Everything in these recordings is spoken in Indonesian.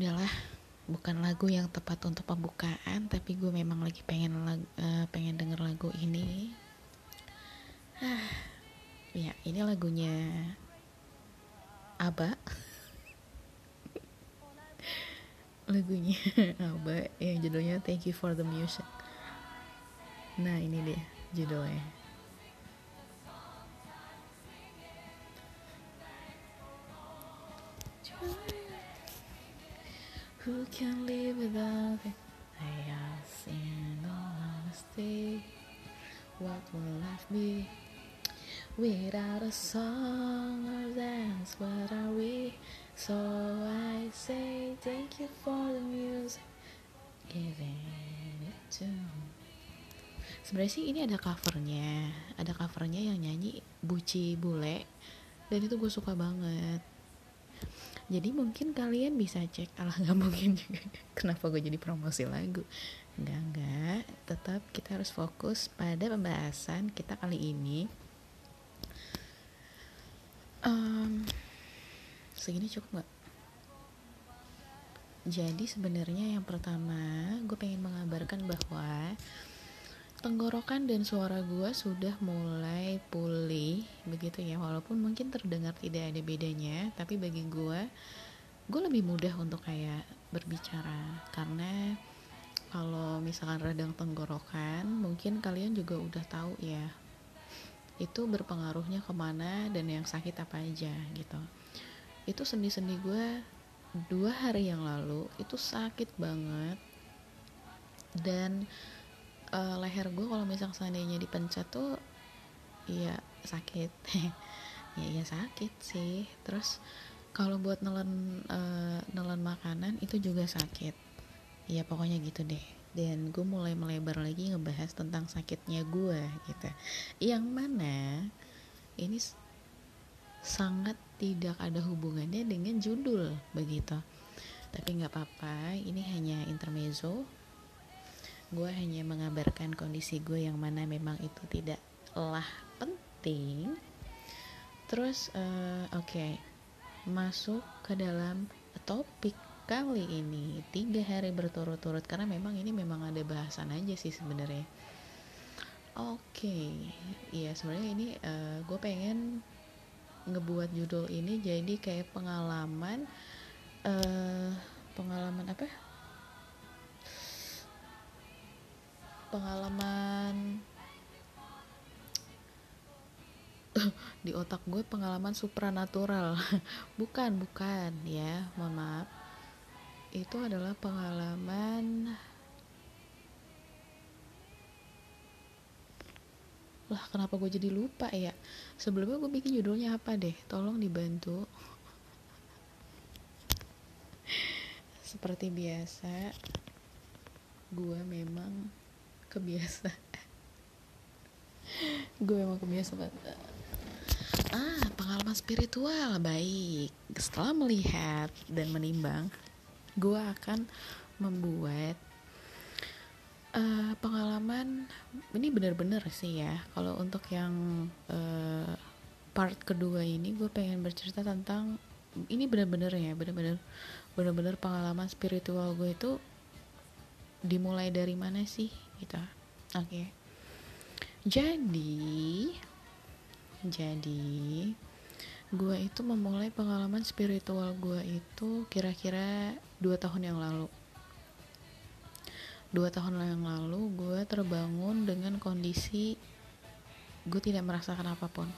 udahlah bukan lagu yang tepat untuk pembukaan tapi gue memang lagi pengen lag, uh, pengen denger lagu ini. Ah ya ini lagunya Aba lagunya Aba yang judulnya Thank You for the Music. Nah ini dia judulnya Who can live without it? I ask in all honesty, what will life be? Without a song or dance, what are we? So I say thank you for the music, giving it to. Sebenarnya sih ini ada covernya, ada covernya yang nyanyi Buci Bule, dan itu gue suka banget jadi mungkin kalian bisa cek alah nggak mungkin juga. Kenapa gue jadi promosi lagu? Nggak nggak. Tetap kita harus fokus pada pembahasan kita kali ini. Um, segini cukup nggak? Jadi sebenarnya yang pertama gue pengen mengabarkan bahwa tenggorokan dan suara gue sudah mulai pulih begitu ya. Walaupun mungkin terdengar tidak ada bedanya tapi bagi gue gue lebih mudah untuk kayak berbicara. Karena kalau misalkan radang tenggorokan mungkin kalian juga udah tahu ya itu berpengaruhnya ke mana dan yang sakit apa aja gitu. Itu sendi-sendi gue dua hari yang lalu itu sakit banget. Dan uh, leher gue kalau misal seandainya dipencet tuh iya sakit. Ya iya sakit sih. Terus kalau buat nelen uh, nelen makanan itu juga sakit. Ya pokoknya gitu deh. Dan gue mulai melebar lagi ngebahas tentang sakitnya gue gitu. Yang mana ini sangat tidak ada hubungannya dengan judul begitu. Tapi nggak apa-apa ini hanya intermezzo gue hanya mengabarkan kondisi gue yang mana memang itu tidaklah penting terus uh, oke okay. masuk ke dalam topik kali ini tiga hari berturut-turut karena memang ini memang ada bahasan aja sih sebenarnya oke okay. iya sebenarnya ini uh, gue pengen ngebuat judul ini jadi kayak pengalaman uh, pengalaman apa pengalaman di otak gue pengalaman supranatural. Bukan bukan ya mohon maaf. Itu adalah pengalaman lah kenapa gue jadi lupa ya? Sebelumnya gue bikin judulnya apa deh? Tolong dibantu. Seperti biasa gue memang kebiasa. Gue emang kebiasa banget. Ah pengalaman spiritual baik. Setelah melihat dan menimbang gue akan membuat uh, pengalaman ini benar-benar sih ya. Kalau untuk yang uh, part kedua ini gue pengen bercerita tentang ini benar-benar ya benar-benar benar-benar pengalaman spiritual gue itu dimulai dari mana sih gitu. Oke. Okay. jadi jadi gue itu memulai pengalaman spiritual gue itu kira-kira dua tahun yang lalu. Dua tahun yang lalu gue terbangun dengan kondisi gue tidak merasakan apa pun.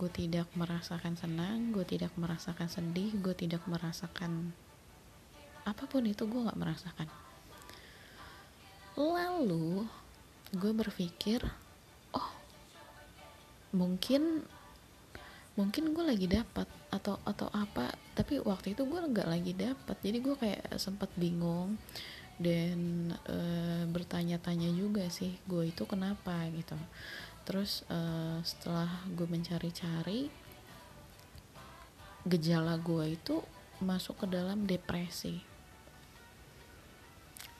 Gue tidak merasakan senang gue tidak merasakan sedih gue tidak merasakan apa pun itu gue nggak merasakan lalu gue berpikir oh mungkin mungkin gue lagi dapat atau atau apa. Tapi waktu itu gue nggak lagi dapat jadi gue kayak sempat bingung dan e, bertanya-tanya juga sih gue itu kenapa? Gitu. Terus e, setelah gue mencari-cari gejala gue itu masuk ke dalam depresi.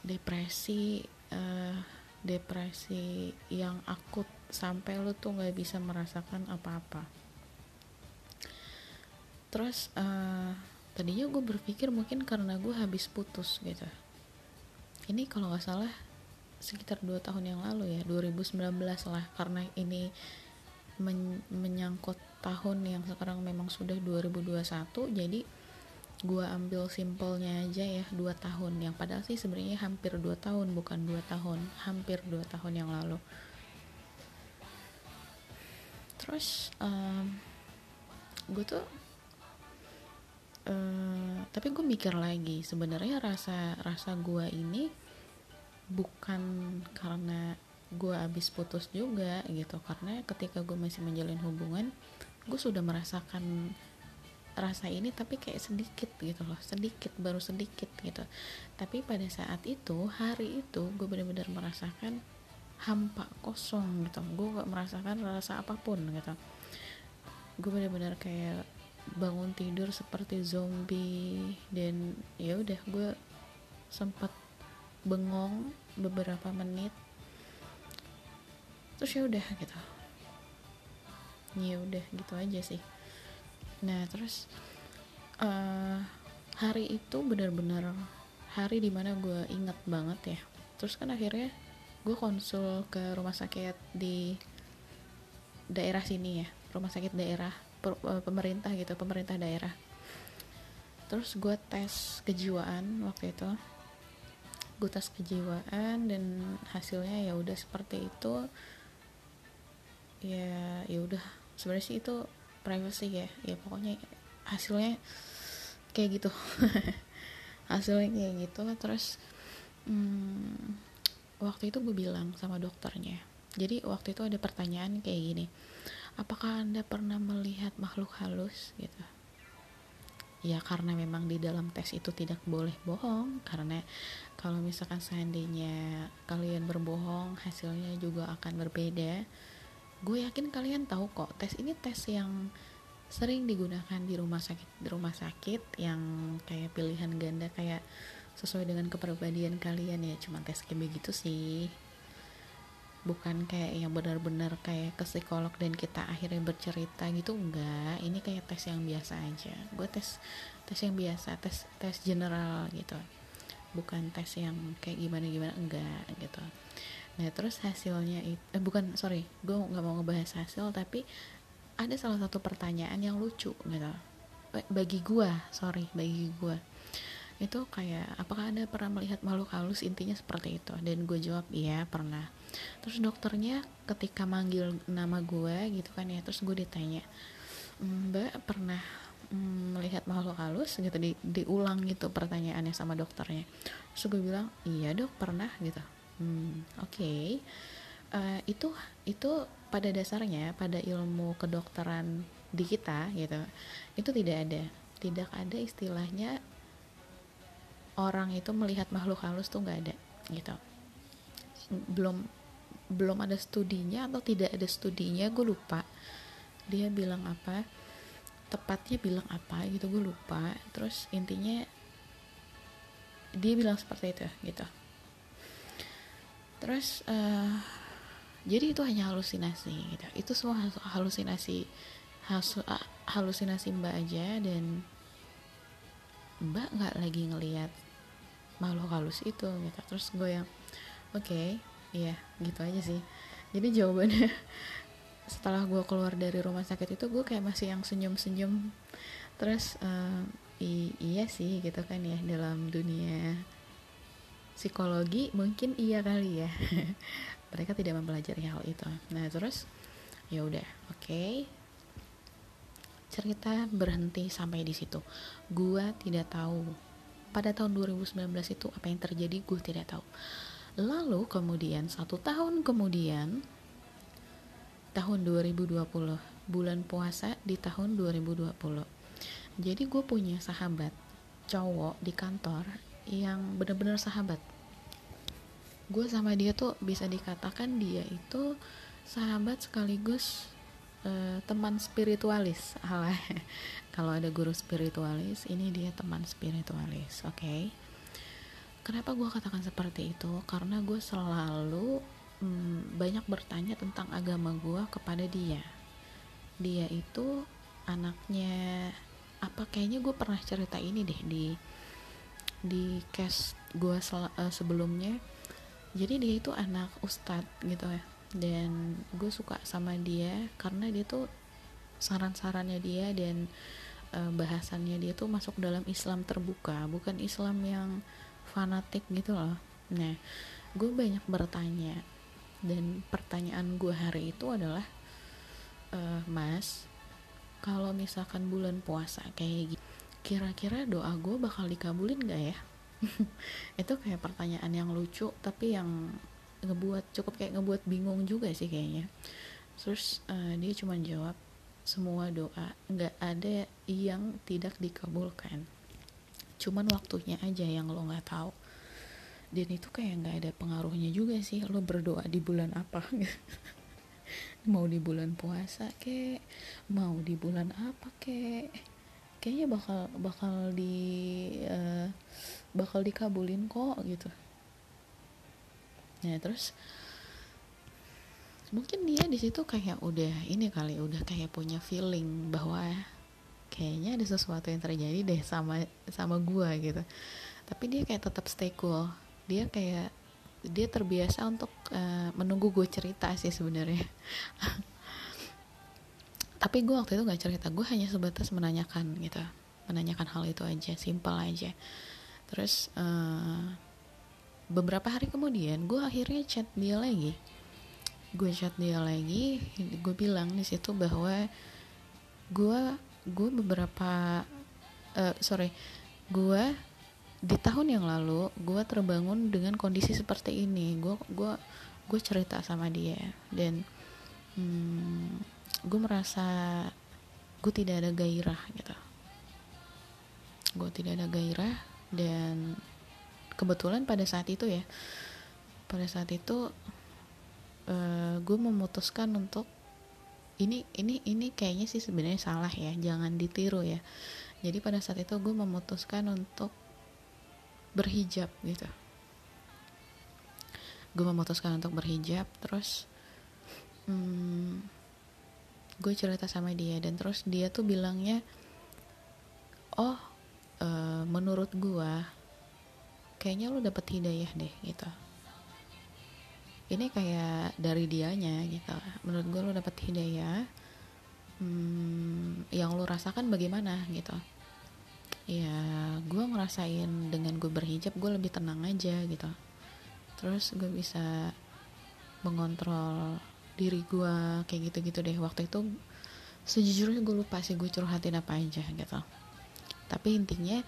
Depresi uh, depresi yang akut sampai lu tuh nggak bisa merasakan apa-apa. Terus uh, tadinya gue berpikir mungkin karena gue habis putus gitu. Ini kalau nggak salah sekitar dua tahun yang lalu ya 2019 lah karena ini men menyangkut tahun yang sekarang memang sudah 2021 jadi gue ambil simpelnya aja ya dua tahun. Yang padahal sih sebenarnya hampir dua tahun bukan dua tahun. Hampir dua tahun yang lalu. Terus um, gue tuh Uh, tapi gue mikir lagi sebenarnya rasa rasa gue ini bukan karena gue abis putus juga gitu. Karena ketika gue masih menjalin hubungan gue sudah merasakan rasa ini tapi kayak sedikit gitu loh sedikit baru sedikit gitu. Tapi pada saat itu hari itu gue benar-benar merasakan hampa kosong gitu. Gue gak merasakan rasa apa pun gitu. Gue benar-benar kayak bangun tidur seperti zombie dan ya udah gue sempat bengong beberapa menit. Terus ya udah gitu. Ya udah gitu aja sih nah terus uh, hari itu benar-benar hari di mana gue inget banget ya. Terus kan akhirnya gue konsul ke rumah sakit di daerah sini ya rumah sakit daerah Eh, pemerintah gitu pemerintah daerah. Terus gue tes kejiwaan waktu itu. Gue tes kejiwaan dan hasilnya ya udah seperti itu. Ya ya udah. Sebenarnya sih itu privacy ya. Ya pokoknya hasilnya kayak gitu. Hasilnya kayak gitu. Terus hmm, waktu itu gue bilang sama dokternya. Jadi waktu itu ada pertanyaan kayak gini. Apakah anda pernah melihat makhluk halus? Gitu. Ya karena memang di dalam tes itu tidak boleh bohong. Karena kalau misalkan seandainya kalian berbohong hasilnya juga akan berbeda gue yakin kalian tahu kok tes ini tes yang sering digunakan di rumah sakit di rumah sakit yang kayak pilihan ganda kayak sesuai dengan kepribadian kalian ya. Cuma tes kayak begitu sih. Bukan kayak yang benar-benar kayak ke psikolog dan kita akhirnya bercerita gitu enggak. Ini kayak tes yang biasa aja. Gue tes tes yang biasa tes tes general gitu. Bukan tes yang kayak gimana gimana enggak gitu nah terus hasilnya itu eh, bukan sorry gue nggak mau ngebahas hasil tapi ada salah satu pertanyaan yang lucu gitu. Eh, bagi gue sorry bagi gue itu kayak apakah anda pernah melihat makhluk halus? Intinya seperti itu. Dan gue jawab iya pernah. Terus dokternya ketika manggil nama gue gitu kan ya terus gue ditanya mbak pernah mm, melihat makhluk halus? Gitu di, diulang gitu pertanyaannya sama dokternya. Terus gue bilang iya dok pernah gitu hmm, oke. Okay. uh, eh, itu itu pada dasarnya pada ilmu kedokteran di kita gitu itu tidak ada. Tidak ada istilahnya orang itu melihat makhluk halus tuh nggak ada gitu. Belum belum ada studinya atau tidak ada studinya gue lupa. Dia bilang apa tepatnya bilang apa gitu gue lupa. Terus intinya dia bilang seperti itu gitu terus uh, jadi itu hanya halusinasi gitu. Itu semua halusinasi halusinasi mbak aja dan mbak nggak lagi ngelihat makhluk halus itu gitu. Terus gue yang oke okay, iya gitu aja sih. Jadi jawabannya setelah gue keluar dari rumah sakit itu gue kayak masih yang senyum-senyum. Terus uh, iya sih gitu kan ya dalam dunia psikologi mungkin iya kali ya. Mereka tidak mempelajari hal itu. Nah terus ya udah oke. Okay, cerita berhenti sampai di situ. Gua tidak tahu. Pada tahun 2019 itu apa yang terjadi gue tidak tahu. Lalu kemudian satu tahun kemudian tahun 2020 bulan puasa di tahun 2020 jadi gue punya sahabat cowok di kantor yang bener-bener sahabat gue sama dia tuh bisa dikatakan dia itu sahabat sekaligus uh, teman spiritualis. Alah kalau ada guru spiritualis ini dia teman spiritualis oke? Okay? kenapa gue katakan seperti itu? Karena gue selalu hmm, banyak bertanya tentang agama gue kepada dia. Dia itu anaknya apa kayaknya gue pernah cerita ini deh di di case gue uh, sebelumnya jadi dia itu anak ustadz gitu ya. Dan gue suka sama dia karena dia tuh saran-sarannya dia dan uh, bahasannya dia tuh masuk dalam Islam terbuka bukan Islam yang fanatik gitu loh. Nah gue banyak bertanya dan pertanyaan gue hari itu adalah uh, mas kalau misalkan bulan puasa kayak gitu kira-kira doa gue bakal dikabulin gak ya itu kayak pertanyaan yang lucu tapi yang ngebuat cukup kayak ngebuat bingung juga sih kayaknya. Terus uh, dia cuma jawab semua doa nggak ada yang tidak dikabulkan. Cuman waktunya aja yang lo nggak tahu. Dan itu kayak nggak ada pengaruhnya juga sih lo berdoa di bulan apa? Mau di bulan puasa kek? Mau di bulan apa kek kayaknya bakal bakal di uh, bakal dikabulin kok gitu. Nah terus mungkin dia di situ kayak udah ini kali udah kayak punya feeling bahwa kayaknya ada sesuatu yang terjadi deh sama sama gua gitu. Tapi dia kayak tetap stay cool. Dia kayak dia terbiasa untuk uh, menunggu gue cerita sih sebenarnya tapi gue waktu itu nggak cerita gue hanya sebatas menanyakan gitu menanyakan hal itu aja simpel aja. Terus uh, beberapa hari kemudian gue akhirnya chat dia lagi. Gue chat dia lagi gue bilang di situ bahwa gue gue beberapa uh, sorry gue di tahun yang lalu gue terbangun dengan kondisi seperti ini. Gue gue gue cerita sama dia dan hmm, gue merasa gue tidak ada gairah gitu. Gue tidak ada gairah dan kebetulan pada saat itu ya pada saat itu uh, gue memutuskan untuk ini ini ini kayaknya sih sebenarnya salah ya jangan ditiru ya. Jadi pada saat itu gue memutuskan untuk berhijab gitu. Gue memutuskan untuk berhijab terus hmm, gue cerita sama dia dan terus dia tuh bilangnya oh e, menurut gue kayaknya lo dapet hidayah deh gitu. Ini kayak dari dianya gitu. Menurut gue lo dapet hidayah hmm, yang lo rasakan bagaimana? Gitu. Ya gue ngerasain dengan gue berhijab gue lebih tenang aja gitu. Terus gue bisa mengontrol diri gue kayak gitu-gitu deh. Waktu itu sejujurnya gue lupa sih gue curhatin apa aja gitu. Tapi intinya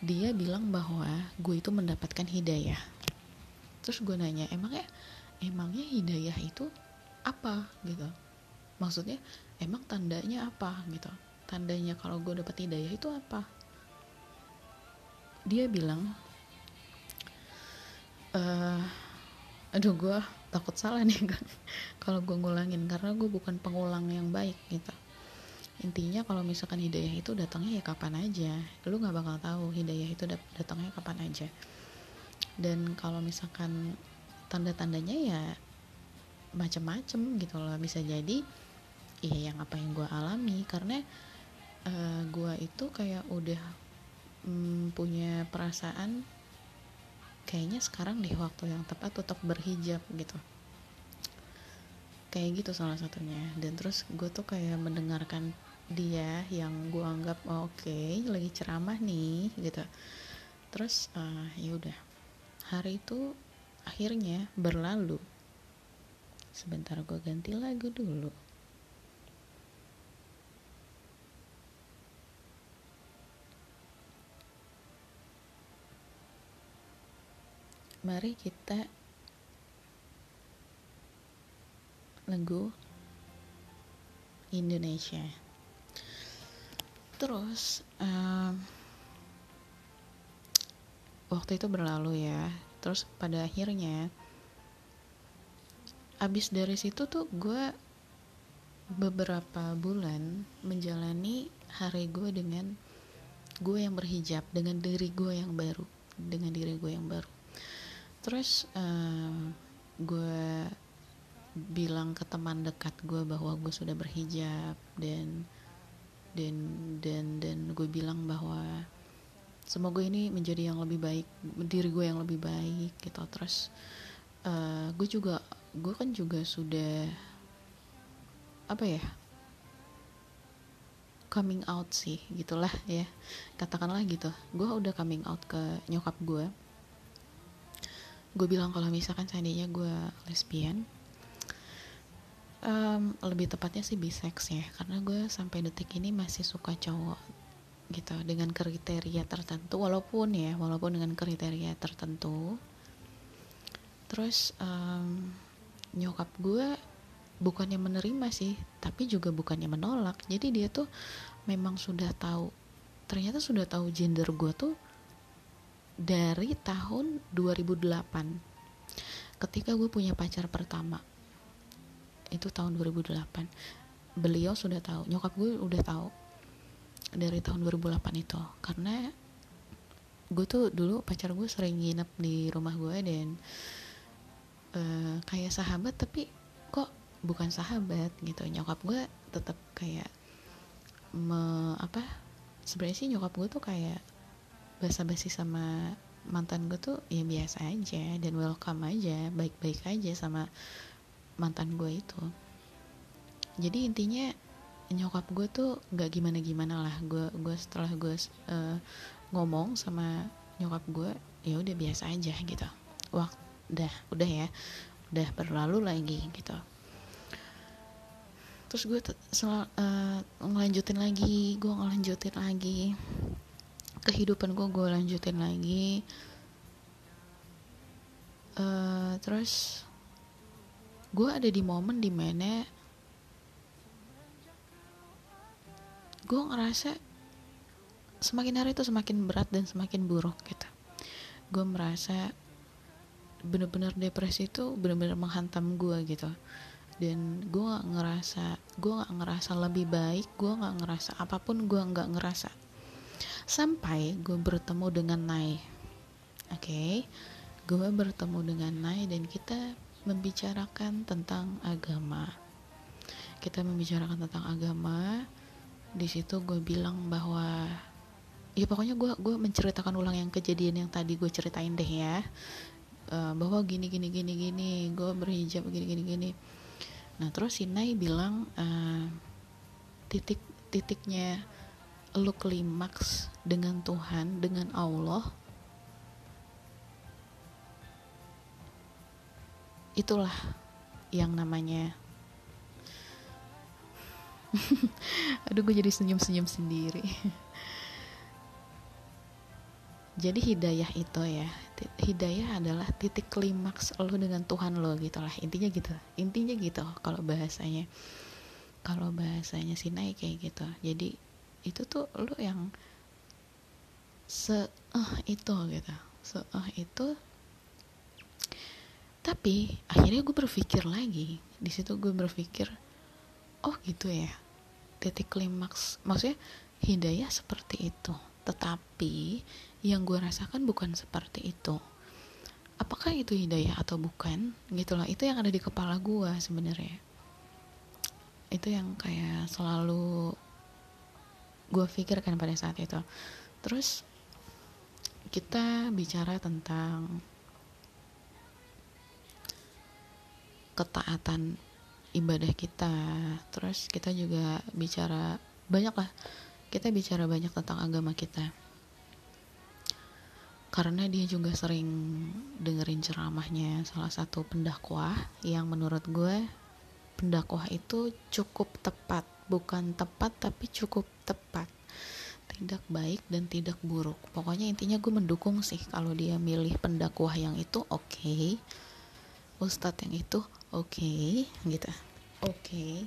dia bilang bahwa gue itu mendapatkan hidayah. Terus gue nanya emangnya emangnya hidayah itu apa? Gitu. Maksudnya emang tandanya apa? Gitu. Tandanya kalau gue dapet hidayah itu apa? Dia bilang uh, aduh gue takut salah nih kan kalau gue ngulangin karena gue bukan pengulang yang baik gitu. Intinya kalau misalkan hidayah itu datangnya ya kapan aja. Lu nggak bakal tahu hidayah itu datangnya kapan aja. Dan kalau misalkan tanda-tandanya ya macem-macem gitu loh. Bisa jadi iya yang apa yang gue alami. Karena uh, eh, gue itu kayak udah hmm, punya perasaan kayaknya sekarang deh waktu yang tepat untuk berhijab gitu. Kayak gitu salah satunya. Dan terus gue tuh kayak mendengarkan dia yang gue anggap oh, oke okay, lagi ceramah nih gitu. Terus uh, ya udah. Hari itu akhirnya berlalu. Sebentar gue ganti lagu dulu mari kita lagu Indonesia. Terus um, waktu itu berlalu ya. Terus pada akhirnya abis dari situ tuh gue beberapa bulan menjalani hari gue dengan gue yang berhijab dengan diri gue yang baru dengan diri gue yang baru terus uh, gue bilang ke teman dekat gue bahwa gue sudah berhijab dan dan dan dan gue bilang bahwa semoga ini menjadi yang lebih baik diri gue yang lebih baik gitu. Terus uh, gue juga gue kan juga sudah apa ya coming out sih gitulah ya. Katakanlah gitu gue udah coming out ke nyokap gue gue bilang kalau misalkan seandainya gue lesbian um, lebih tepatnya sih bisex ya. Karena gue sampai detik ini masih suka cowok gitu dengan kriteria tertentu. Walaupun ya walaupun dengan kriteria tertentu. Terus um, nyokap gue bukannya menerima sih tapi juga bukannya menolak. Jadi dia tuh memang sudah tahu ternyata sudah tahu gender gue tuh dari tahun 2008 ketika gue punya pacar pertama itu tahun 2008 beliau sudah tahu nyokap gue udah tahu dari tahun 2008 itu. Karena gue tuh dulu pacar gue sering nginep di rumah gue dan uh, kayak sahabat tapi kok bukan sahabat gitu. Nyokap gue tetap kayak me, apa sebenarnya sih nyokap gue tuh kayak basa-basi sama mantan gue tuh ya biasa aja dan welcome aja baik-baik aja sama mantan gue itu. Jadi intinya nyokap gue tuh nggak gimana-gimana lah. Gue gue setelah gue uh, ngomong sama nyokap gue ya udah biasa aja gitu. Waktu udah udah ya. Udah berlalu lagi gitu. Terus gue uh, ngelanjutin lagi gue ngelanjutin lagi kehidupan gue gue lanjutin lagi. Uh, terus gue ada di momen di mana gue ngerasa semakin hari itu semakin berat dan semakin buruk gitu. Gue merasa bener-bener depresi itu bener-bener menghantam gue gitu. Dan gue gak ngerasa gue gak ngerasa lebih baik gue gak ngerasa apa pun gue gak ngerasa sampai gue bertemu dengan Nai. Oke? Okay? gue bertemu dengan Nai dan kita membicarakan tentang agama. Kita membicarakan tentang agama. Di situ gue bilang bahwa ya pokoknya gue gue menceritakan ulang yang kejadian yang tadi gue ceritain deh ya. Uh, bahwa gini gini gini gini gue berhijab gini gini gini. Nah terus si Nai bilang uh, titik titiknya lu klimaks dengan Tuhan, dengan Allah, itulah yang namanya aduh gue jadi senyum-senyum sendiri. Jadi hidayah itu ya hidayah adalah titik klimaks lo dengan Tuhan lo gitu lah. Intinya gitu intinya gitu kalau bahasanya. Kalau bahasanya Sinai kayak gitu. Jadi itu tuh lu yang se uh, itu gitu. Se uh, itu. Tapi akhirnya gue berpikir lagi. Di situ gue berpikir oh gitu ya. Titik klimaks maksudnya hidayah seperti itu. Tetapi yang gue rasakan bukan seperti itu. Apakah itu hidayah atau bukan? Gitu loh. Itu yang ada di kepala gue sebenarnya. Itu yang kayak selalu gue pikirkan pada saat itu. Terus kita bicara tentang ketaatan ibadah kita. Terus kita juga bicara banyak lah kita bicara banyak tentang agama kita. Karena dia juga sering dengerin ceramahnya salah satu pendakwah yang menurut gue pendakwah itu cukup tepat bukan tepat tapi cukup tepat tidak baik dan tidak buruk pokoknya intinya gue mendukung sih kalau dia milih pendakwah yang itu oke okay. ustadz yang itu oke okay, gitu oke okay.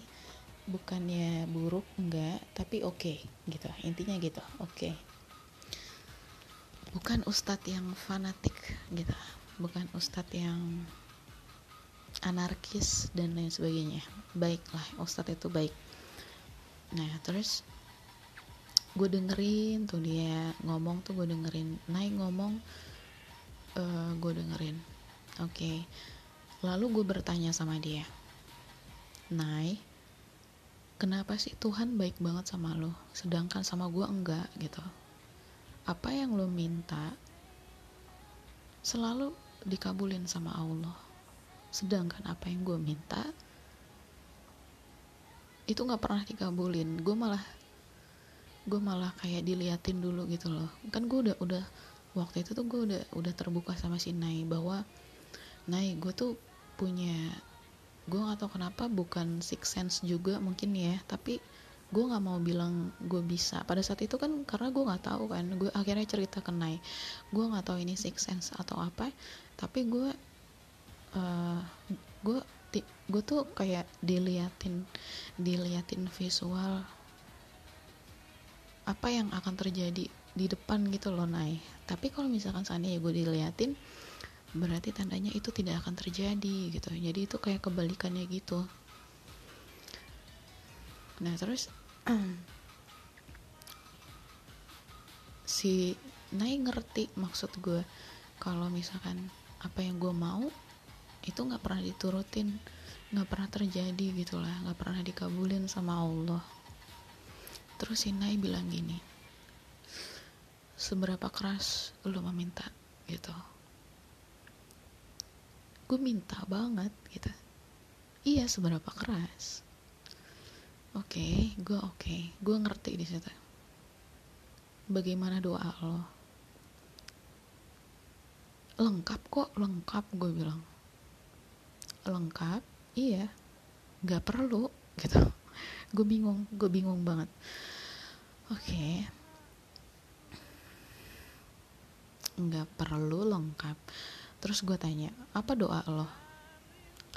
bukannya buruk enggak tapi oke okay, gitu intinya gitu oke okay. bukan ustadz yang fanatik gitu bukan ustadz yang anarkis dan lain sebagainya. Baiklah ustadz itu baik. Nah terus gue dengerin tuh dia ngomong tuh gue dengerin. Naik ngomong uh, gue dengerin. Oke. Okay. lalu gue bertanya sama dia Nai kenapa sih Tuhan baik banget sama lo sedangkan sama gue enggak? Gitu. Apa yang lo minta selalu dikabulin sama Allah sedangkan apa yang gue minta itu nggak pernah dikabulin. Gue malah gue malah kayak diliatin dulu gitu loh. Kan gue udah udah waktu itu tuh gue udah udah terbuka sama si Nai bahwa Nai gue tuh punya gue gak tau kenapa bukan six sense juga mungkin ya tapi gue nggak mau bilang gue bisa. Pada saat itu kan karena gue nggak tahu kan gue akhirnya cerita ke Nai gue nggak tahu ini six sense atau apa tapi gue gue gue tuh kayak diliatin diliatin visual apa yang akan terjadi di depan gitu loh Nai tapi kalau misalkan seandainya gue diliatin berarti tandanya itu tidak akan terjadi gitu. Jadi itu kayak kebalikannya gitu. Nah terus si Nai ngerti maksud gue kalau misalkan apa yang gue mau itu nggak pernah diturutin nggak pernah terjadi gitulah nggak pernah dikabulin sama Allah. Terus si Nai bilang gini seberapa keras lo meminta? gitu. Gue minta banget gitu. Iya seberapa keras. Oke okay, gue oke okay. gue ngerti di situ. Bagaimana doa lo? Lengkap kok lengkap gue bilang lengkap iya nggak perlu gitu. Gue bingung gue bingung banget. Oke. Okay. nggak perlu lengkap. Terus gue tanya apa doa lo?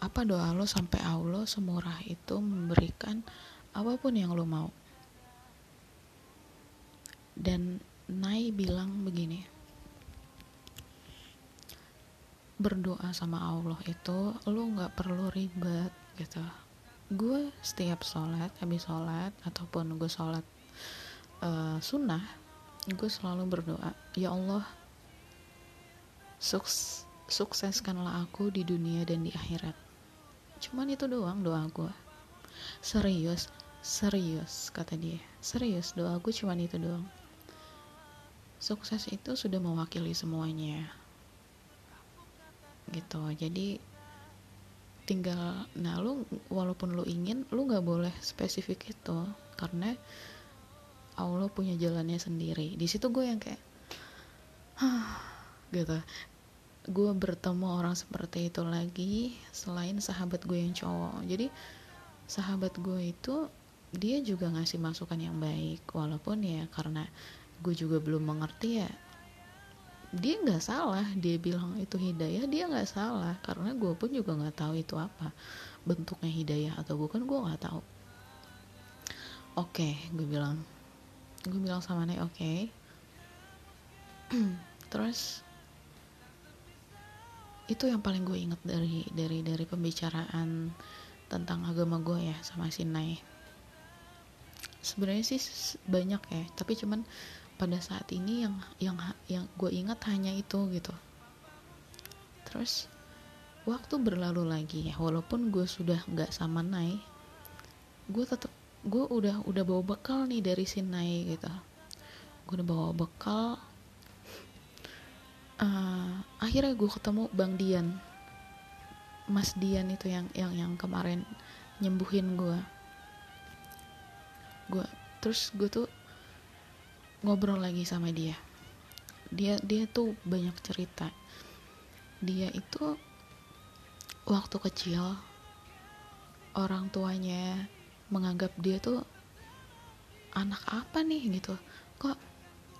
Apa doa lo sampai Allah semurah itu memberikan apa pun yang lo mau? Dan Nai bilang begini berdoa sama Allah itu lo nggak perlu ribet gitu. Gue setiap sholat habis sholat ataupun gue sholat uh, sunnah gue selalu berdoa ya Allah sukses sukseskanlah aku di dunia dan di akhirat. Cuman itu doang doa gue serius serius kata dia. Serius doa gue cuman itu doang. Sukses itu sudah mewakili semuanya gitu. Jadi tinggal nah lu walaupun lu ingin lu nggak boleh spesifik itu. Karena Allah punya jalannya sendiri. Di situ gue yang kayak gitu. Gue bertemu orang seperti itu lagi selain sahabat gue yang cowok. Jadi sahabat gue itu dia juga ngasih masukan yang baik. Walaupun ya karena gue juga belum mengerti ya dia nggak salah dia bilang itu hidayah dia nggak salah. Karena gue pun juga nggak tahu itu apa bentuknya hidayah atau bukan gue nggak tahu. Oke okay, gue bilang. Gue bilang sama Nek oke. Okay. terus itu yang paling gue inget dari dari dari pembicaraan tentang agama gue ya sama Sinai sebenarnya sih banyak ya tapi cuman pada saat ini yang yang yang gue ingat hanya itu gitu. Terus waktu berlalu lagi ya walaupun gue sudah nggak sama Nai gue tetap gue udah udah bawa bekal nih dari Sinai gitu. Gue udah bawa bekal. Uh, akhirnya gue ketemu Bang Dian. Mas Dian itu yang yang yang kemarin nyembuhin gue gue terus gue tuh ngobrol lagi sama dia. Dia dia tuh banyak cerita. Dia itu waktu kecil orang tuanya menganggap dia tuh anak apa nih gitu. Kok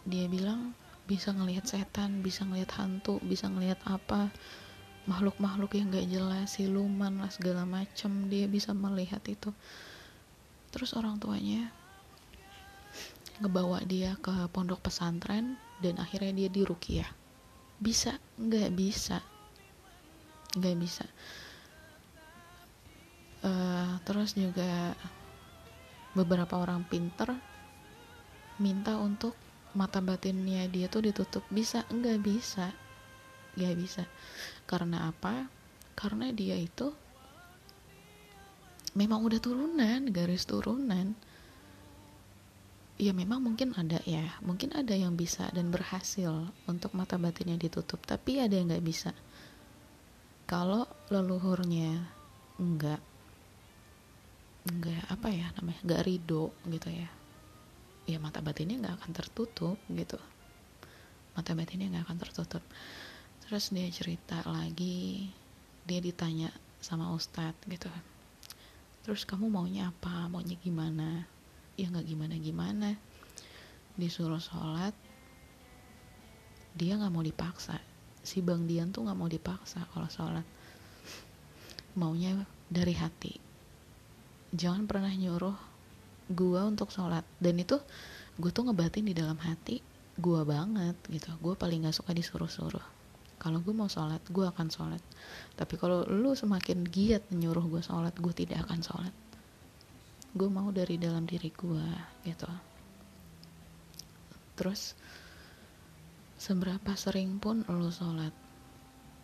dia bilang bisa ngelihat setan bisa ngelihat hantu bisa ngelihat apa makhluk-makhluk yang gak jelas siluman lah segala macem dia bisa melihat itu. Terus orang tuanya ngebawa dia ke pondok pesantren dan akhirnya dia di Rukiah bisa? Nggak bisa. Nggak bisa. Uh, terus juga beberapa orang pinter minta untuk mata batinnya dia tuh ditutup. Bisa? Enggak bisa. Nggak bisa. Karena apa? Karena dia itu memang udah turunan garis turunan ya memang mungkin ada ya. Mungkin ada yang bisa dan berhasil untuk mata batinnya ditutup. Tapi ada yang nggak bisa. Kalau leluhurnya enggak enggak apa ya namanya enggak ridho gitu ya. Ya mata batinnya nggak akan tertutup gitu. Mata batinnya nggak akan tertutup. Terus dia cerita lagi dia ditanya sama ustadz gitu. Terus kamu maunya apa? Maunya gimana ya nggak gimana gimana disuruh sholat dia nggak mau dipaksa. Si bang Dian tuh nggak mau dipaksa kalau sholat. Maunya dari hati. Jangan pernah nyuruh gua untuk sholat. Dan itu gue tuh ngebatin di dalam hati gua banget gitu. Gue paling nggak suka disuruh-suruh. Kalau gue mau sholat gue akan sholat. Tapi kalau lu semakin giat menyuruh gue sholat gue tidak akan sholat gue mau dari dalam diri gue gitu. Terus seberapa sering pun lu sholat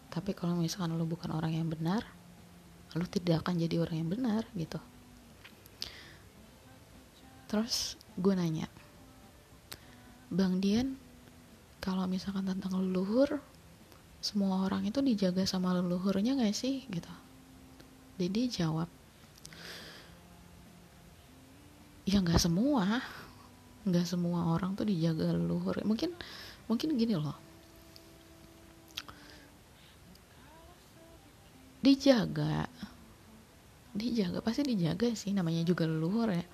tapi kalau misalkan lu bukan orang yang benar lu tidak akan jadi orang yang benar gitu. Terus gue nanya Bang Dian kalau misalkan tentang leluhur semua orang itu dijaga sama leluhurnya gak sih? Gitu. Jadi jawab ya nggak semua. Nggak semua orang tuh dijaga leluhur mungkin mungkin gini loh. Dijaga. Dijaga. Pasti dijaga sih namanya juga leluhur ya.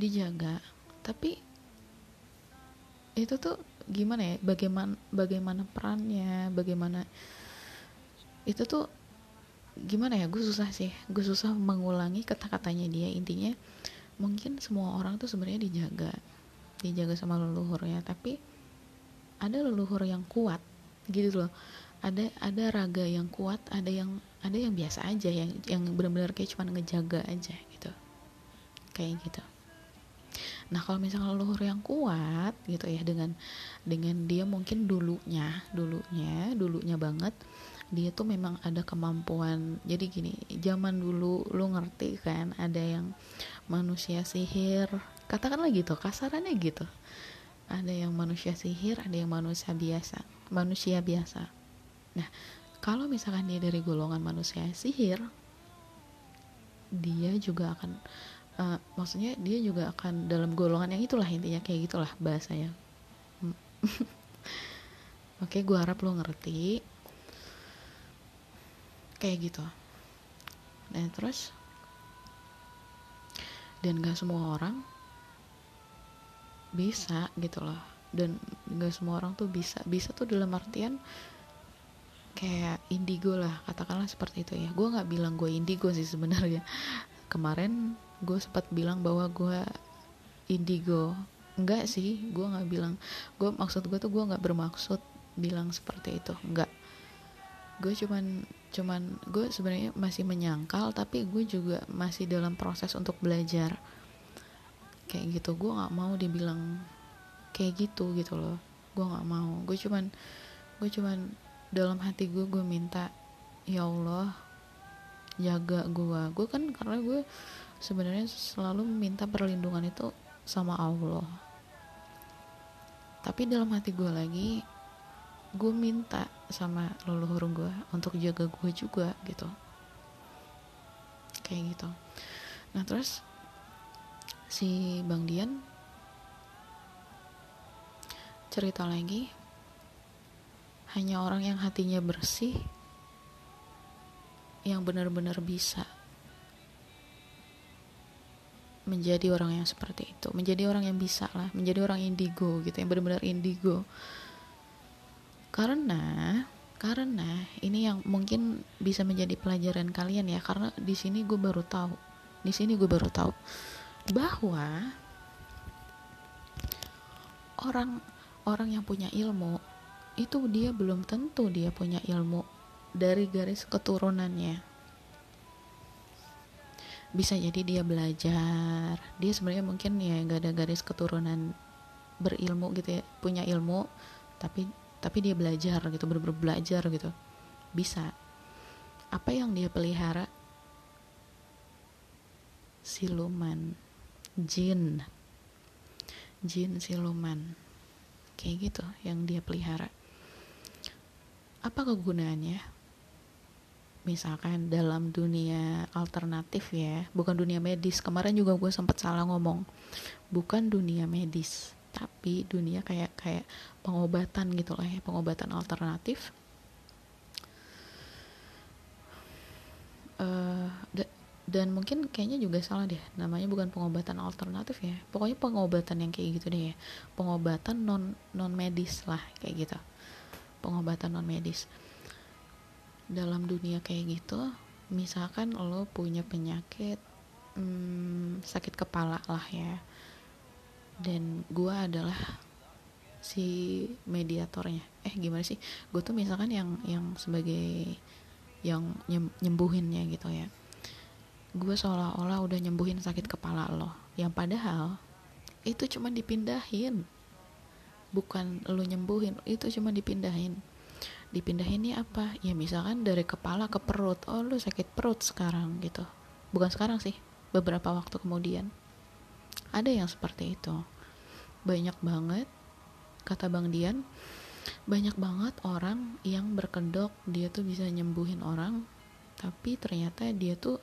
Dijaga. Tapi itu tuh gimana ya? Bagaimana bagaimana perannya? Bagaimana? Itu tuh gimana ya? Gue susah sih. Gue susah mengulangi kata-katanya dia. Intinya mungkin semua orang tuh sebenarnya dijaga dijaga sama leluhurnya tapi ada leluhur yang kuat gitu loh. Ada ada raga yang kuat ada yang ada yang biasa aja yang yang benar-benar kayak cuma ngejaga aja gitu. Kayak gitu. Nah kalau misalnya leluhur yang kuat gitu ya dengan dengan dia mungkin dulunya dulunya dulunya banget dia tuh memang ada kemampuan. Jadi gini zaman dulu lu ngerti kan ada yang manusia sihir. Katakanlah gitu kasarannya gitu. Ada yang manusia sihir ada yang manusia biasa manusia biasa. Nah kalau misalkan dia dari golongan manusia sihir dia juga akan uh, maksudnya dia juga akan dalam golongan yang itulah intinya kayak gitulah bahasanya. Hmm. oke gue harap lo ngerti. Kayak gitu. Dan terus dan gak semua orang bisa gitu loh. Dan gak semua orang tuh bisa. Bisa tuh dalam artian kayak indigo lah katakanlah seperti itu ya. Gue nggak bilang gue indigo sih sebenarnya. Kemarin gue sempat bilang bahwa gue indigo. Enggak sih gue nggak bilang. Gue maksud gue tuh gue nggak bermaksud bilang seperti itu. Enggak. Gue cuman cuman gue sebenarnya masih menyangkal tapi gue juga masih dalam proses untuk belajar. Kayak gitu gue nggak mau dibilang kayak gitu gitu loh. Gue nggak mau. Gue cuman gue cuman dalam hati gue gue minta ya Allah jaga gue gue kan karena gue sebenarnya selalu meminta perlindungan itu sama Allah. Tapi dalam hati gue lagi gue minta sama leluhur gue untuk jaga gue juga gitu. Kayak gitu. Nah terus si Bang Dian cerita lagi hanya orang yang hatinya bersih yang benar-benar bisa menjadi orang yang seperti itu menjadi orang yang bisa lah menjadi orang indigo gitu yang benar-benar indigo karena karena ini yang mungkin bisa menjadi pelajaran kalian ya karena di sini gue baru tahu di sini gue baru tahu bahwa orang orang yang punya ilmu itu dia belum tentu dia punya ilmu dari garis keturunannya. Bisa jadi dia belajar dia sebenarnya mungkin ya nggak ada garis keturunan berilmu gitu ya punya ilmu tapi tapi dia belajar gitu bener-bener belajar gitu. Bisa. Apa yang dia pelihara? Siluman. Jin. Jin siluman. Kayak gitu yang dia pelihara. Apa kegunaannya? Misalkan dalam dunia alternatif ya bukan dunia medis. Kemarin juga gue sempat salah ngomong. Bukan dunia medis tapi dunia kayak kayak pengobatan gitu lah ya pengobatan alternatif. Uh, dan mungkin kayaknya juga salah deh namanya bukan pengobatan alternatif ya. Pokoknya pengobatan yang kayak gitu deh ya. Pengobatan non non medis lah kayak gitu. Pengobatan non medis. Dalam dunia kayak gitu misalkan lo punya penyakit hmm, sakit kepala lah ya. Dan gue adalah si mediatornya. Eh gimana sih? Gue tuh misalkan yang yang sebagai yang nyembuhinnya gitu ya. Gue seolah-olah udah nyembuhin sakit kepala lo. Yang padahal itu cuma dipindahin. Bukan lo nyembuhin itu cuma dipindahin. Dipindahinnya apa? Ya misalkan dari kepala ke perut. Oh lo sakit perut sekarang gitu. Bukan sekarang sih beberapa waktu kemudian. Ada yang seperti itu. Banyak banget kata bang Dian banyak banget orang yang berkedok dia tuh bisa nyembuhin orang tapi ternyata dia tuh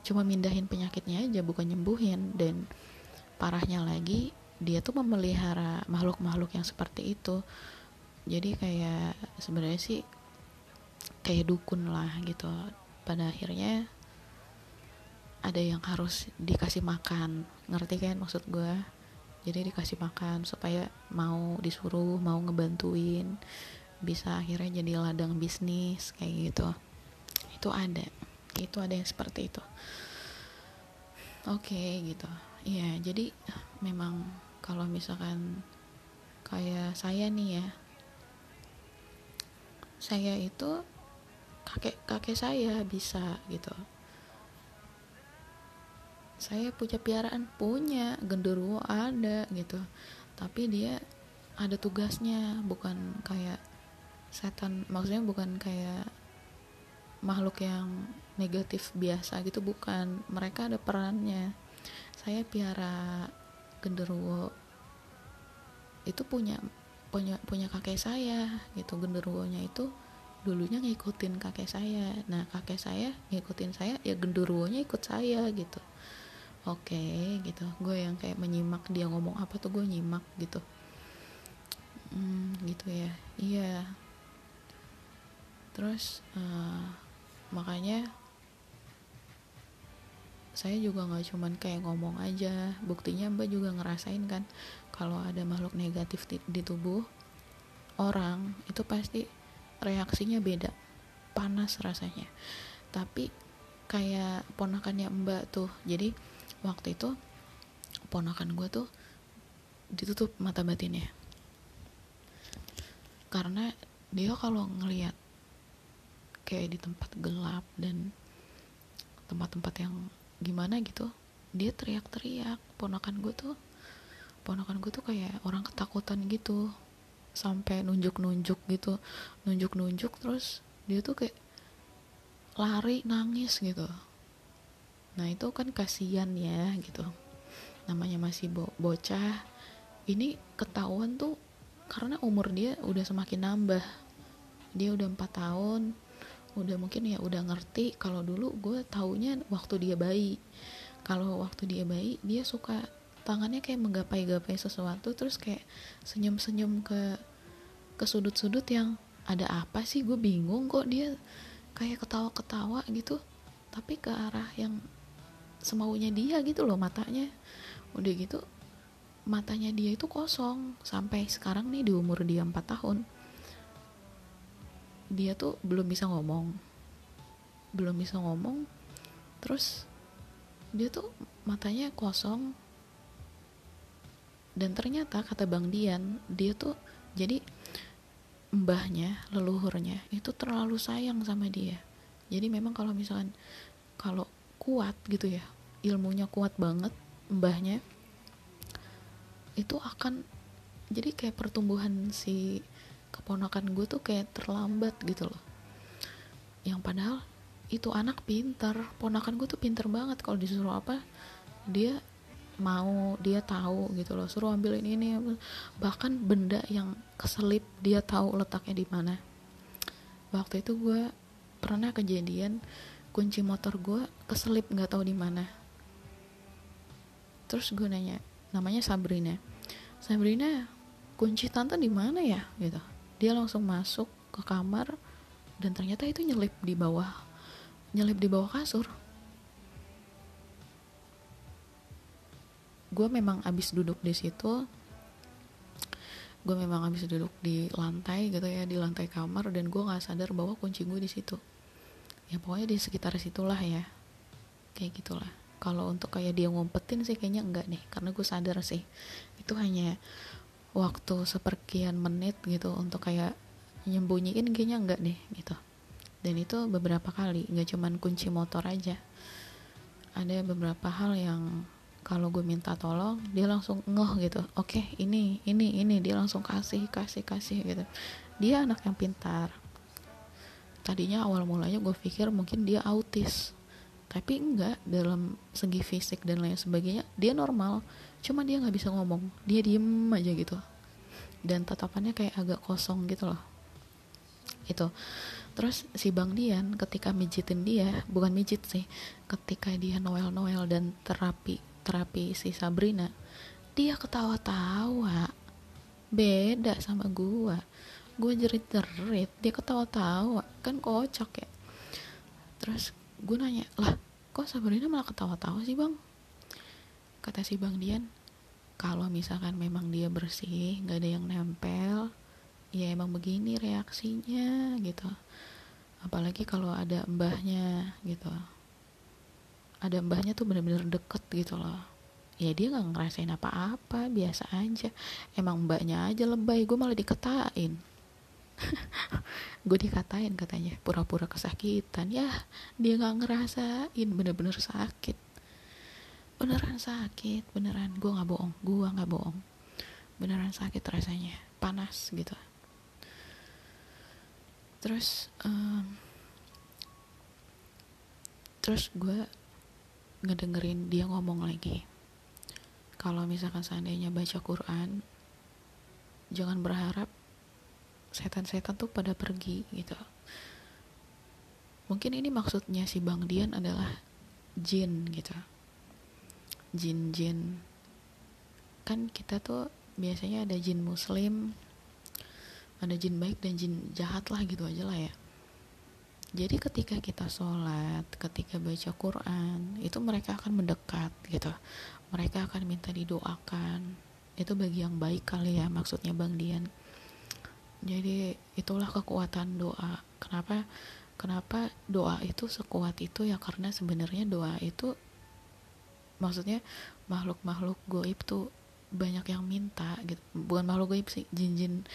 cuma mindahin penyakitnya aja bukan nyembuhin. Dan parahnya lagi dia tuh memelihara makhluk-makhluk yang seperti itu. Jadi kayak sebenarnya sih kayak dukun lah gitu. Pada akhirnya ada yang harus dikasih makan. Ngerti kan maksud gue jadi dikasih makan supaya mau disuruh mau ngebantuin bisa akhirnya jadi ladang bisnis kayak gitu. Itu ada. Itu ada yang seperti itu. Oke okay, gitu. Ya jadi memang kalau misalkan kayak saya nih ya saya itu kakek kakek saya bisa gitu saya punya piaraan punya genderuwo ada gitu. Tapi dia ada tugasnya bukan kayak setan maksudnya bukan kayak makhluk yang negatif biasa gitu bukan. Mereka ada perannya. Saya piara genderuwo itu punya punya punya kakek saya gitu. Genderuwonya itu dulunya ngikutin kakek saya. Nah kakek saya ngikutin saya ya genderuwonya ikut saya gitu oke okay, gitu. Gue yang kayak menyimak dia ngomong apa tuh gue nyimak gitu. Hmm, gitu ya. Iya. Terus uh, makanya saya juga nggak cuman kayak ngomong aja. Buktinya mbak juga ngerasain kan kalau ada makhluk negatif di, di tubuh orang itu pasti reaksinya beda. Panas rasanya. Tapi kayak ponakannya mbak tuh jadi waktu itu ponakan gue tuh ditutup mata batinnya. Karena dia kalau ngelihat kayak di tempat gelap dan tempat-tempat yang gimana gitu dia teriak-teriak. Ponakan gue tuh ponakan gue tuh kayak orang ketakutan gitu. Sampai nunjuk-nunjuk gitu. Nunjuk-nunjuk terus dia tuh kayak lari nangis gitu nah itu kan kasihan ya gitu. Namanya masih bo bocah. Ini ketahuan tuh karena umur dia udah semakin nambah. Dia udah empat tahun. Udah mungkin ya udah ngerti kalau dulu gue taunya waktu dia bayi. Kalau waktu dia bayi dia suka tangannya kayak menggapai-gapai sesuatu terus kayak senyum-senyum ke ke sudut-sudut yang ada apa sih? Gue bingung kok dia kayak ketawa-ketawa gitu. Tapi ke arah yang semaunya dia gitu loh matanya. Udah gitu matanya dia itu kosong. Sampai sekarang nih di umur dia 4 tahun dia tuh belum bisa ngomong. Belum bisa ngomong terus dia tuh matanya kosong. Dan ternyata kata Bang Dian dia tuh jadi mbahnya leluhurnya itu terlalu sayang sama dia. Jadi memang kalau misalkan kalau kuat gitu ya. Ilmunya kuat banget mbahnya. Itu akan jadi kayak pertumbuhan si keponakan gue tuh kayak terlambat gitu loh. Yang padahal itu anak pinter ponakan gue tuh pinter banget. Kalau disuruh apa dia mau dia tahu gitu loh. Suruh ambilin ini bahkan benda yang keselip dia tahu letaknya di mana. Waktu itu gue pernah kejadian kunci motor gue keselip nggak tahu di mana. Terus gue nanya namanya Sabrina. Sabrina kunci tante di mana ya? Gitu. Dia langsung masuk ke kamar dan ternyata itu nyelip di bawah nyelip di bawah kasur. Gue memang abis duduk di situ. Gue memang abis duduk di lantai gitu ya di lantai kamar dan gue nggak sadar bahwa kunci gue di situ ya pokoknya di sekitar situlah ya. Kayak gitulah. Kalau untuk kayak dia ngumpetin sih kayaknya enggak nih karena gue sadar sih. Itu hanya waktu seperkian menit gitu untuk kayak nyembunyiin kayaknya enggak deh gitu. Dan itu beberapa kali nggak cuman kunci motor aja. Ada beberapa hal yang kalau gue minta tolong dia langsung ngeh gitu. Oke okay, ini ini ini dia langsung kasih kasih kasih gitu. Dia anak yang pintar tadinya awal mulanya gue pikir mungkin dia autis. Tapi enggak dalam segi fisik dan lain sebagainya dia normal. Cuma dia nggak bisa ngomong dia diem aja gitu. Dan tatapannya kayak agak kosong gitu loh. Itu terus si Bang Dian ketika mijitin dia bukan mijit sih ketika dia Noel Noel dan terapi terapi si Sabrina dia ketawa-tawa. Beda sama gua gue jerit-jerit dia ketawa-tawa kan kocak ya. Terus gue nanya lah kok Sabrina malah ketawa-tawa sih bang? Kata si bang Dian kalau misalkan memang dia bersih nggak ada yang nempel ya emang begini reaksinya gitu. Apalagi kalau ada mbahnya gitu. Ada mbahnya tuh bener-bener deket gitu loh. Ya dia nggak ngerasain apa-apa biasa aja. Emang mbaknya aja lebay gue malah dikatain gue dikatain katanya pura-pura kesakitan. Ya dia nggak ngerasain bener-bener sakit. Beneran sakit beneran. Gue nggak bohong gue nggak bohong. Beneran sakit rasanya panas gitu. Terus um, terus gue ngedengerin dia ngomong lagi. Kalau misalkan seandainya baca Quran jangan berharap setan-setan tuh pada pergi gitu. Mungkin ini maksudnya si Bang Dian adalah jin gitu. Jin-jin. Kan kita tuh biasanya ada jin muslim ada jin baik dan jin jahat lah gitu aja lah ya. Jadi ketika kita sholat ketika baca Quran itu mereka akan mendekat gitu. Mereka akan minta didoakan. Itu bagi yang baik kali ya maksudnya Bang Dian jadi itulah kekuatan doa. Kenapa kenapa doa itu sekuat itu? Ya karena sebenarnya doa itu maksudnya makhluk-makhluk goib tuh banyak yang minta gitu. Bukan makhluk goib sih jin-jin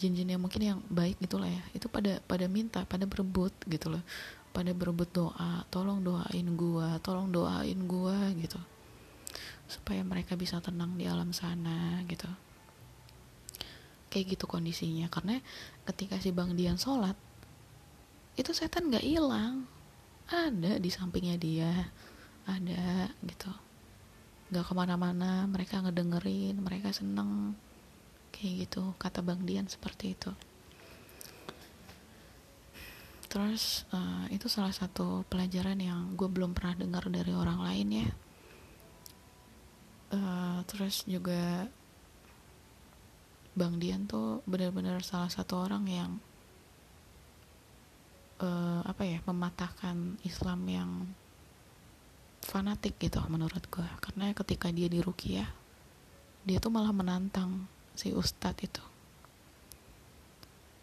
jin-jin yang mungkin yang baik gitulah ya. Itu pada pada minta pada berebut gitu loh. Pada berebut doa tolong doain gua tolong doain gua gitu. Supaya mereka bisa tenang di alam sana gitu kayak gitu kondisinya. Karena ketika si bang Dian sholat itu setan nggak hilang. Ada di sampingnya dia. Ada gitu. Nggak ke mana-mana mereka ngedengerin mereka seneng. Kayak gitu kata Bang Dian seperti itu. Terus uh, itu salah satu pelajaran yang gue belum pernah dengar dari orang lain ya. Uh, terus juga Bang Dian tuh benar-benar salah satu orang yang uh, apa ya mematahkan Islam yang fanatik gitu menurut gue karena ketika dia di Rukiah dia tuh malah menantang si ustadz itu.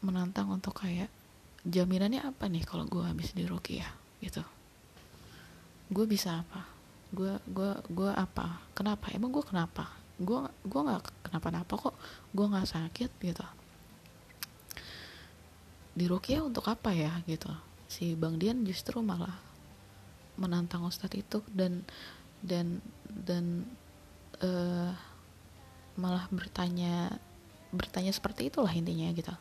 Menantang untuk kayak jaminannya apa nih kalau gue habis di ya gitu. Gue bisa apa? Gue gue gue apa? Kenapa? Emang gue kenapa gue gue nggak kenapa-napa kok gue nggak sakit gitu. Di Rukia untuk apa ya gitu. Si Bang Dian justru malah menantang Ustadz itu dan dan dan uh, malah bertanya bertanya seperti itulah intinya gitu.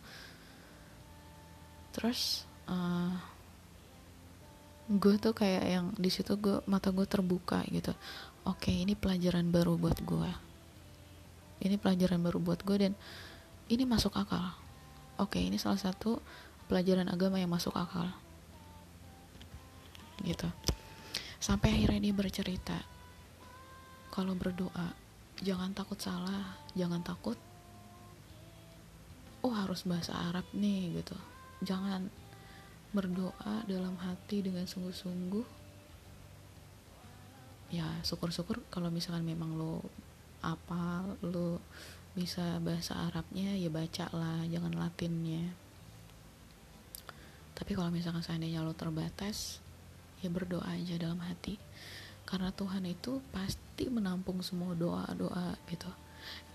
Terus uh, gue tuh kayak yang di situ gue mata gue terbuka gitu. Oke ini pelajaran baru buat gue ini pelajaran baru buat gue dan ini masuk akal. Oke ini salah satu pelajaran agama yang masuk akal. Gitu. Sampai akhirnya dia bercerita kalau berdoa jangan takut salah jangan takut oh harus bahasa Arab nih gitu. Jangan berdoa dalam hati dengan sungguh-sungguh. Ya syukur-syukur kalau misalkan memang lo apa lo bisa bahasa Arabnya ya baca lah jangan Latinnya. Tapi kalau misalkan seandainya lo terbatas ya berdoa aja dalam hati. Karena Tuhan itu pasti menampung semua doa-doa gitu.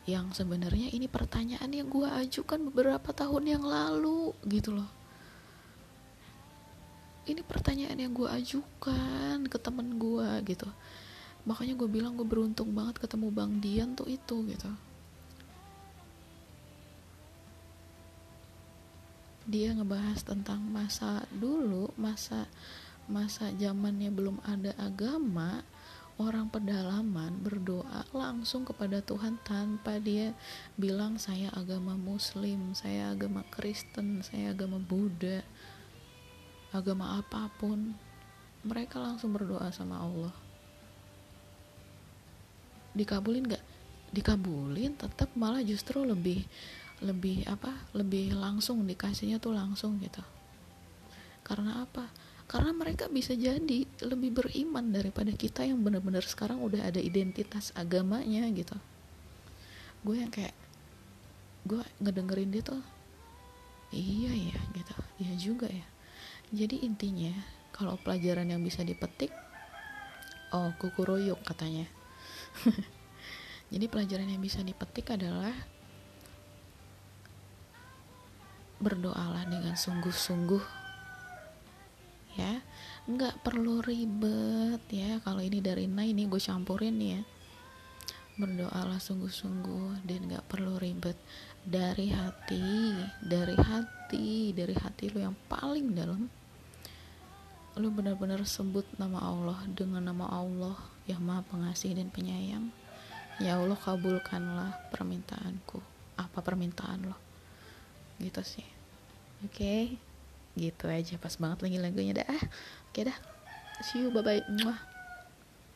Yang sebenarnya ini pertanyaan yang gue ajukan beberapa tahun yang lalu gitu loh. Ini pertanyaan yang gue ajukan ke temen gue gitu makanya gue bilang gue beruntung banget ketemu bang Dian tuh itu gitu. Dia ngebahas tentang masa dulu masa masa zamannya belum ada agama orang pedalaman berdoa langsung kepada Tuhan tanpa dia bilang saya agama muslim saya agama Kristen saya agama Buddha agama apa pun. Mereka langsung berdoa sama Allah dikabulin gak dikabulin tetap malah justru lebih lebih apa lebih langsung dikasihnya tuh langsung gitu. Karena apa? Karena mereka bisa jadi lebih beriman daripada kita yang benar-benar sekarang udah ada identitas agamanya gitu. Gue yang kayak gue ngedengerin dia tuh iya ya gitu. Iya juga ya. Jadi intinya kalau pelajaran yang bisa dipetik oh kukuroyok katanya jadi pelajaran yang bisa dipetik adalah berdoalah dengan sungguh-sungguh ya. Nggak perlu ribet ya. Kalau ini dari Nai ini gue campurin ya. Berdoalah sungguh-sungguh dan nggak perlu ribet. Dari hati dari hati dari hati lo yang paling dalam lu benar-benar sebut nama Allah dengan nama Allah yang maha pengasih dan penyayang. Ya Allah kabulkanlah permintaanku. Apa permintaan lo? Gitu sih. Oke. Okay. gitu aja. Pas banget lagi lagunya dah. Oke okay, dah. See you. Bye bye